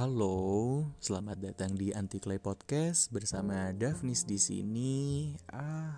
Halo, selamat datang di Anti Clay Podcast bersama Daphnis di sini. Ah,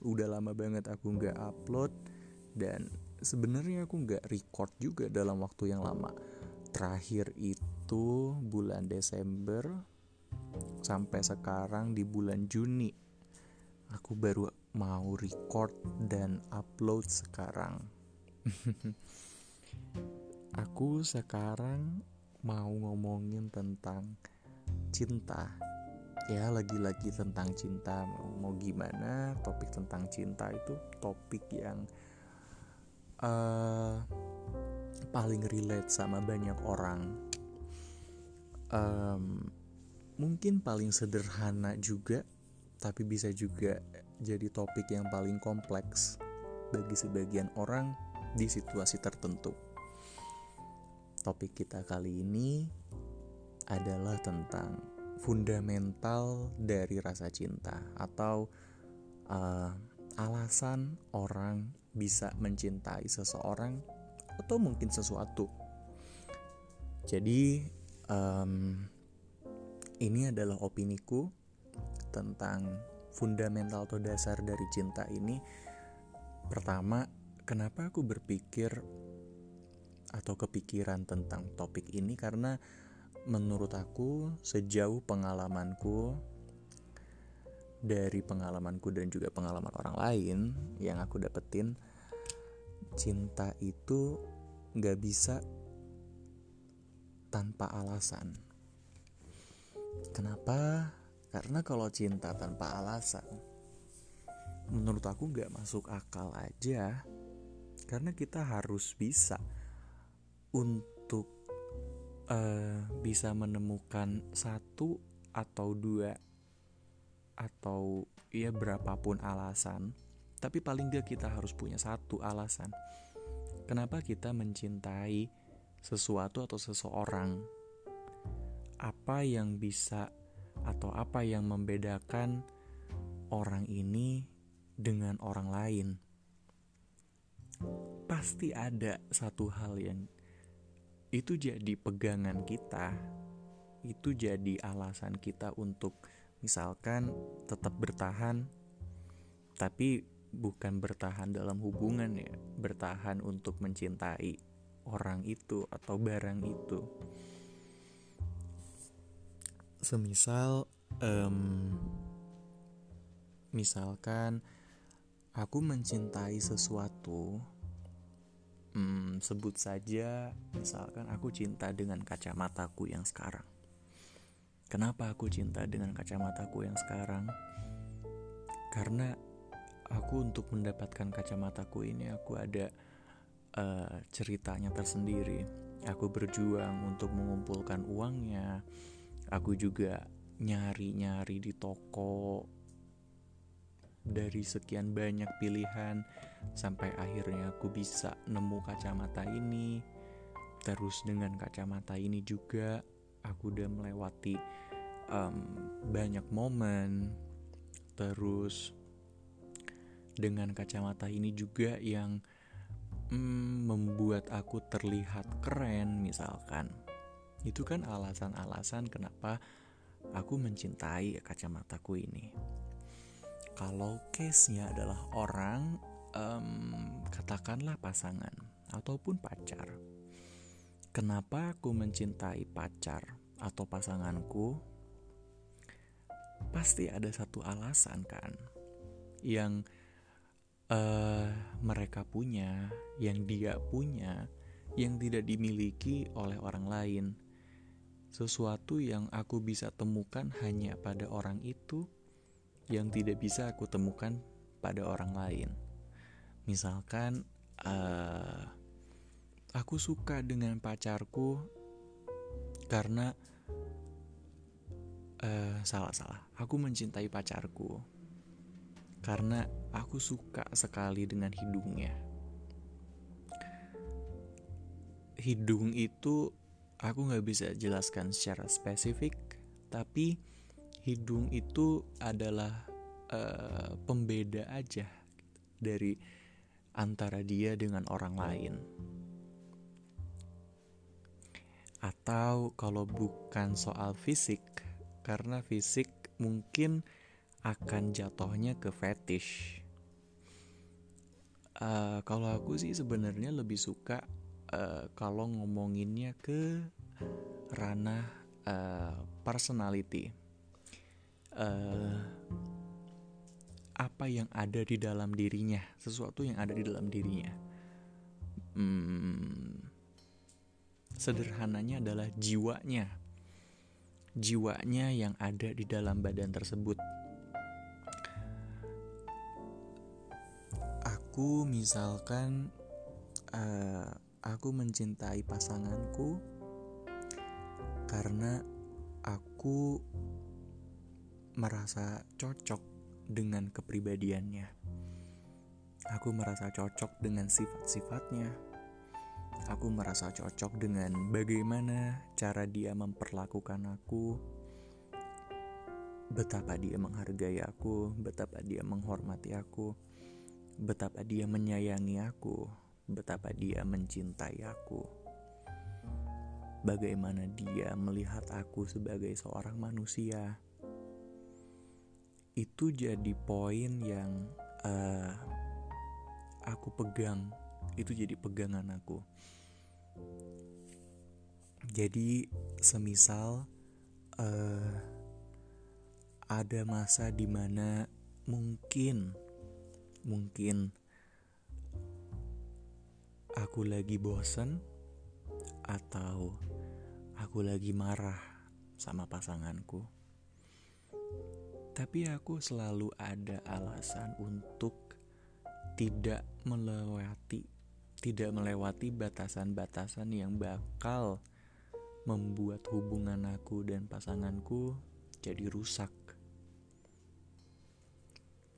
udah lama banget aku nggak upload dan sebenarnya aku nggak record juga dalam waktu yang lama. Terakhir itu bulan Desember sampai sekarang di bulan Juni. Aku baru mau record dan upload sekarang. aku sekarang mau ngomongin tentang cinta ya lagi-lagi tentang cinta mau, gimana topik tentang cinta itu topik yang uh, paling relate sama banyak orang um, mungkin paling sederhana juga tapi bisa juga jadi topik yang paling kompleks bagi sebagian orang di situasi tertentu. Topik kita kali ini adalah tentang fundamental dari rasa cinta atau uh, alasan orang bisa mencintai seseorang atau mungkin sesuatu. Jadi um, ini adalah opiniku tentang fundamental atau dasar dari cinta ini. Pertama, kenapa aku berpikir atau kepikiran tentang topik ini karena menurut aku sejauh pengalamanku dari pengalamanku dan juga pengalaman orang lain yang aku dapetin cinta itu nggak bisa tanpa alasan. Kenapa? Karena kalau cinta tanpa alasan menurut aku nggak masuk akal aja. Karena kita harus bisa untuk uh, bisa menemukan satu atau dua atau ya berapapun alasan tapi paling gak kita harus punya satu alasan. Kenapa kita mencintai sesuatu atau seseorang? Apa yang bisa atau apa yang membedakan orang ini dengan orang lain? Pasti ada satu hal yang itu jadi pegangan kita, itu jadi alasan kita untuk misalkan tetap bertahan, tapi bukan bertahan dalam hubungan ya, bertahan untuk mencintai orang itu atau barang itu. Semisal, um, misalkan aku mencintai sesuatu Hmm, sebut saja, misalkan aku cinta dengan kacamataku yang sekarang. Kenapa aku cinta dengan kacamataku yang sekarang? Karena aku untuk mendapatkan kacamataku ini aku ada uh, ceritanya tersendiri. Aku berjuang untuk mengumpulkan uangnya. Aku juga nyari-nyari di toko dari sekian banyak pilihan sampai akhirnya aku bisa nemu kacamata ini. Terus dengan kacamata ini juga aku udah melewati um, banyak momen. Terus dengan kacamata ini juga yang um, membuat aku terlihat keren misalkan. Itu kan alasan-alasan kenapa aku mencintai kacamataku ini kalau case-nya adalah orang um, katakanlah pasangan ataupun pacar. Kenapa aku mencintai pacar atau pasanganku? Pasti ada satu alasan kan yang uh, mereka punya yang dia punya yang tidak dimiliki oleh orang lain. Sesuatu yang aku bisa temukan hanya pada orang itu yang tidak bisa aku temukan pada orang lain. Misalkan, uh, aku suka dengan pacarku karena uh, salah salah. Aku mencintai pacarku karena aku suka sekali dengan hidungnya. Hidung itu aku nggak bisa jelaskan secara spesifik, tapi hidung itu adalah uh, pembeda aja dari antara dia dengan orang lain. Atau kalau bukan soal fisik, karena fisik mungkin akan jatuhnya ke fetish. Uh, kalau aku sih sebenarnya lebih suka uh, kalau ngomonginnya ke ranah uh, personality. Uh, apa yang ada di dalam dirinya, sesuatu yang ada di dalam dirinya. Hmm, sederhananya adalah jiwanya, jiwanya yang ada di dalam badan tersebut. Aku misalkan, uh, aku mencintai pasanganku karena aku merasa cocok dengan kepribadiannya. Aku merasa cocok dengan sifat-sifatnya. Aku merasa cocok dengan bagaimana cara dia memperlakukan aku, betapa dia menghargai aku, betapa dia menghormati aku, betapa dia menyayangi aku, betapa dia mencintai aku, bagaimana dia melihat aku sebagai seorang manusia itu jadi poin yang uh, aku pegang. Itu jadi pegangan aku. Jadi semisal uh, ada masa di mana mungkin mungkin aku lagi bosen atau aku lagi marah sama pasanganku tapi aku selalu ada alasan untuk tidak melewati tidak melewati batasan-batasan yang bakal membuat hubungan aku dan pasanganku jadi rusak.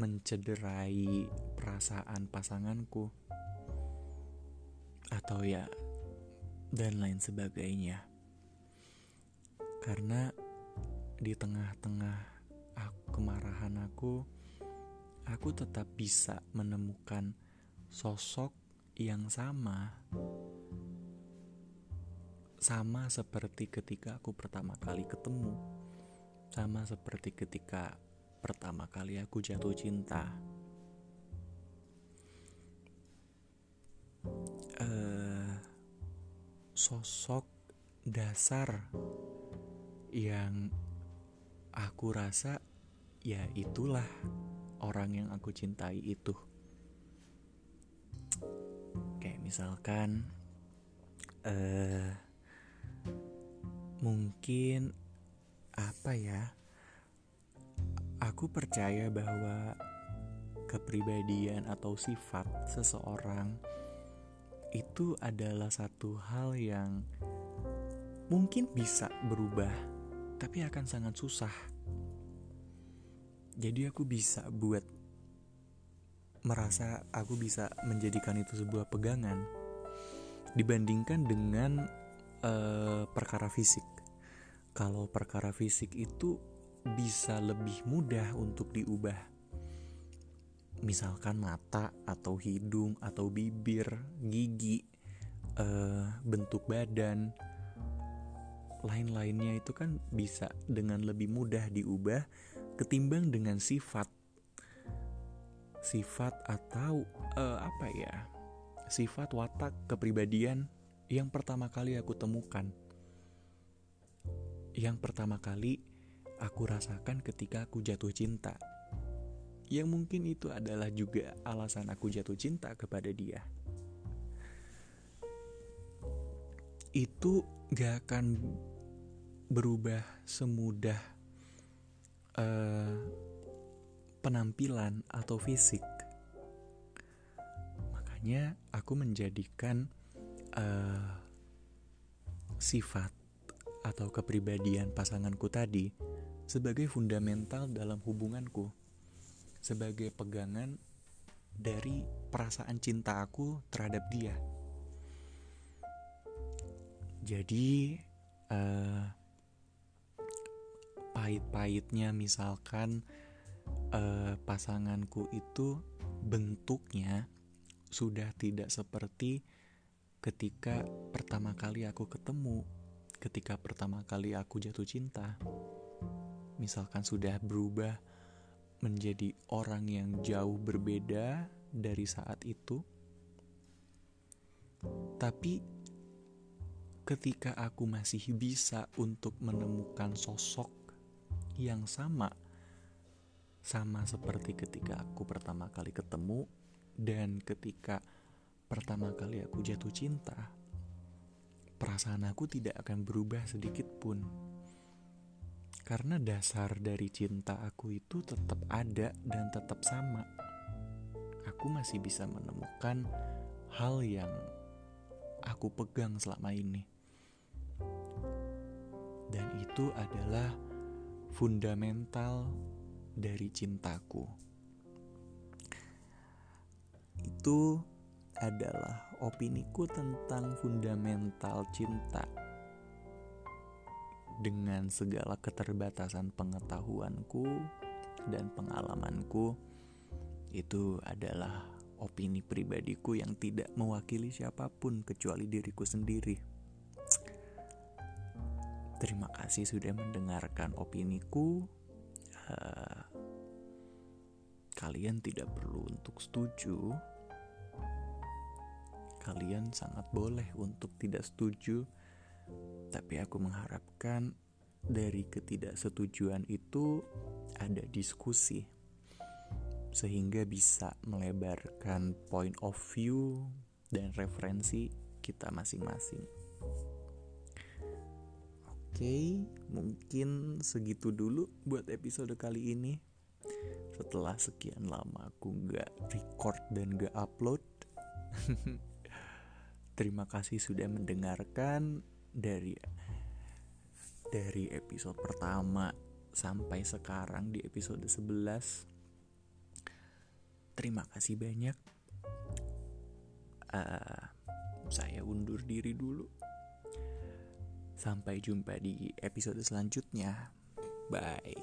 Mencederai perasaan pasanganku atau ya dan lain sebagainya. Karena di tengah-tengah aku, aku tetap bisa menemukan sosok yang sama. Sama seperti ketika aku pertama kali ketemu. Sama seperti ketika pertama kali aku jatuh cinta. Uh, sosok dasar yang aku rasa ya itulah orang yang aku cintai itu. Kayak misalkan uh, mungkin apa ya? Aku percaya bahwa kepribadian atau sifat seseorang itu adalah satu hal yang mungkin bisa berubah, tapi akan sangat susah jadi aku bisa buat merasa aku bisa menjadikan itu sebuah pegangan dibandingkan dengan uh, perkara fisik. Kalau perkara fisik itu bisa lebih mudah untuk diubah. Misalkan mata atau hidung atau bibir, gigi, uh, bentuk badan, lain-lainnya itu kan bisa dengan lebih mudah diubah ketimbang dengan sifat. Sifat atau uh, apa ya? Sifat watak kepribadian yang pertama kali aku temukan. Yang pertama kali aku rasakan ketika aku jatuh cinta. Yang mungkin itu adalah juga alasan aku jatuh cinta kepada dia. Itu gak akan berubah semudah uh, penampilan atau fisik. Makanya aku menjadikan uh, sifat atau kepribadian pasanganku tadi sebagai fundamental dalam hubunganku, sebagai pegangan dari perasaan cinta aku terhadap dia. Jadi, uh, pahit-pahitnya misalkan uh, pasanganku itu bentuknya sudah tidak seperti ketika pertama kali aku ketemu ketika pertama kali aku jatuh cinta, misalkan sudah berubah menjadi orang yang jauh berbeda dari saat itu, tapi ketika aku masih bisa untuk menemukan sosok yang sama, sama seperti ketika aku pertama kali ketemu dan ketika pertama kali aku jatuh cinta perasaan aku tidak akan berubah sedikit pun. Karena dasar dari cinta aku itu tetap ada dan tetap sama. Aku masih bisa menemukan hal yang aku pegang selama ini. Dan itu adalah fundamental dari cintaku. Itu adalah opiniku tentang fundamental cinta. Dengan segala keterbatasan pengetahuanku dan pengalamanku, itu adalah opini pribadiku yang tidak mewakili siapa pun kecuali diriku sendiri. Terima kasih sudah mendengarkan opiniku. Uh, kalian tidak perlu untuk setuju kalian sangat boleh untuk tidak setuju, tapi aku mengharapkan dari ketidaksetujuan itu ada diskusi sehingga bisa melebarkan point of view dan referensi kita masing-masing. Oke, mungkin segitu dulu buat episode kali ini. Setelah sekian lama aku nggak record dan gak upload, Terima kasih sudah mendengarkan dari dari episode pertama sampai sekarang di episode 11. Terima kasih banyak. Uh, saya undur diri dulu. Sampai jumpa di episode selanjutnya. Bye.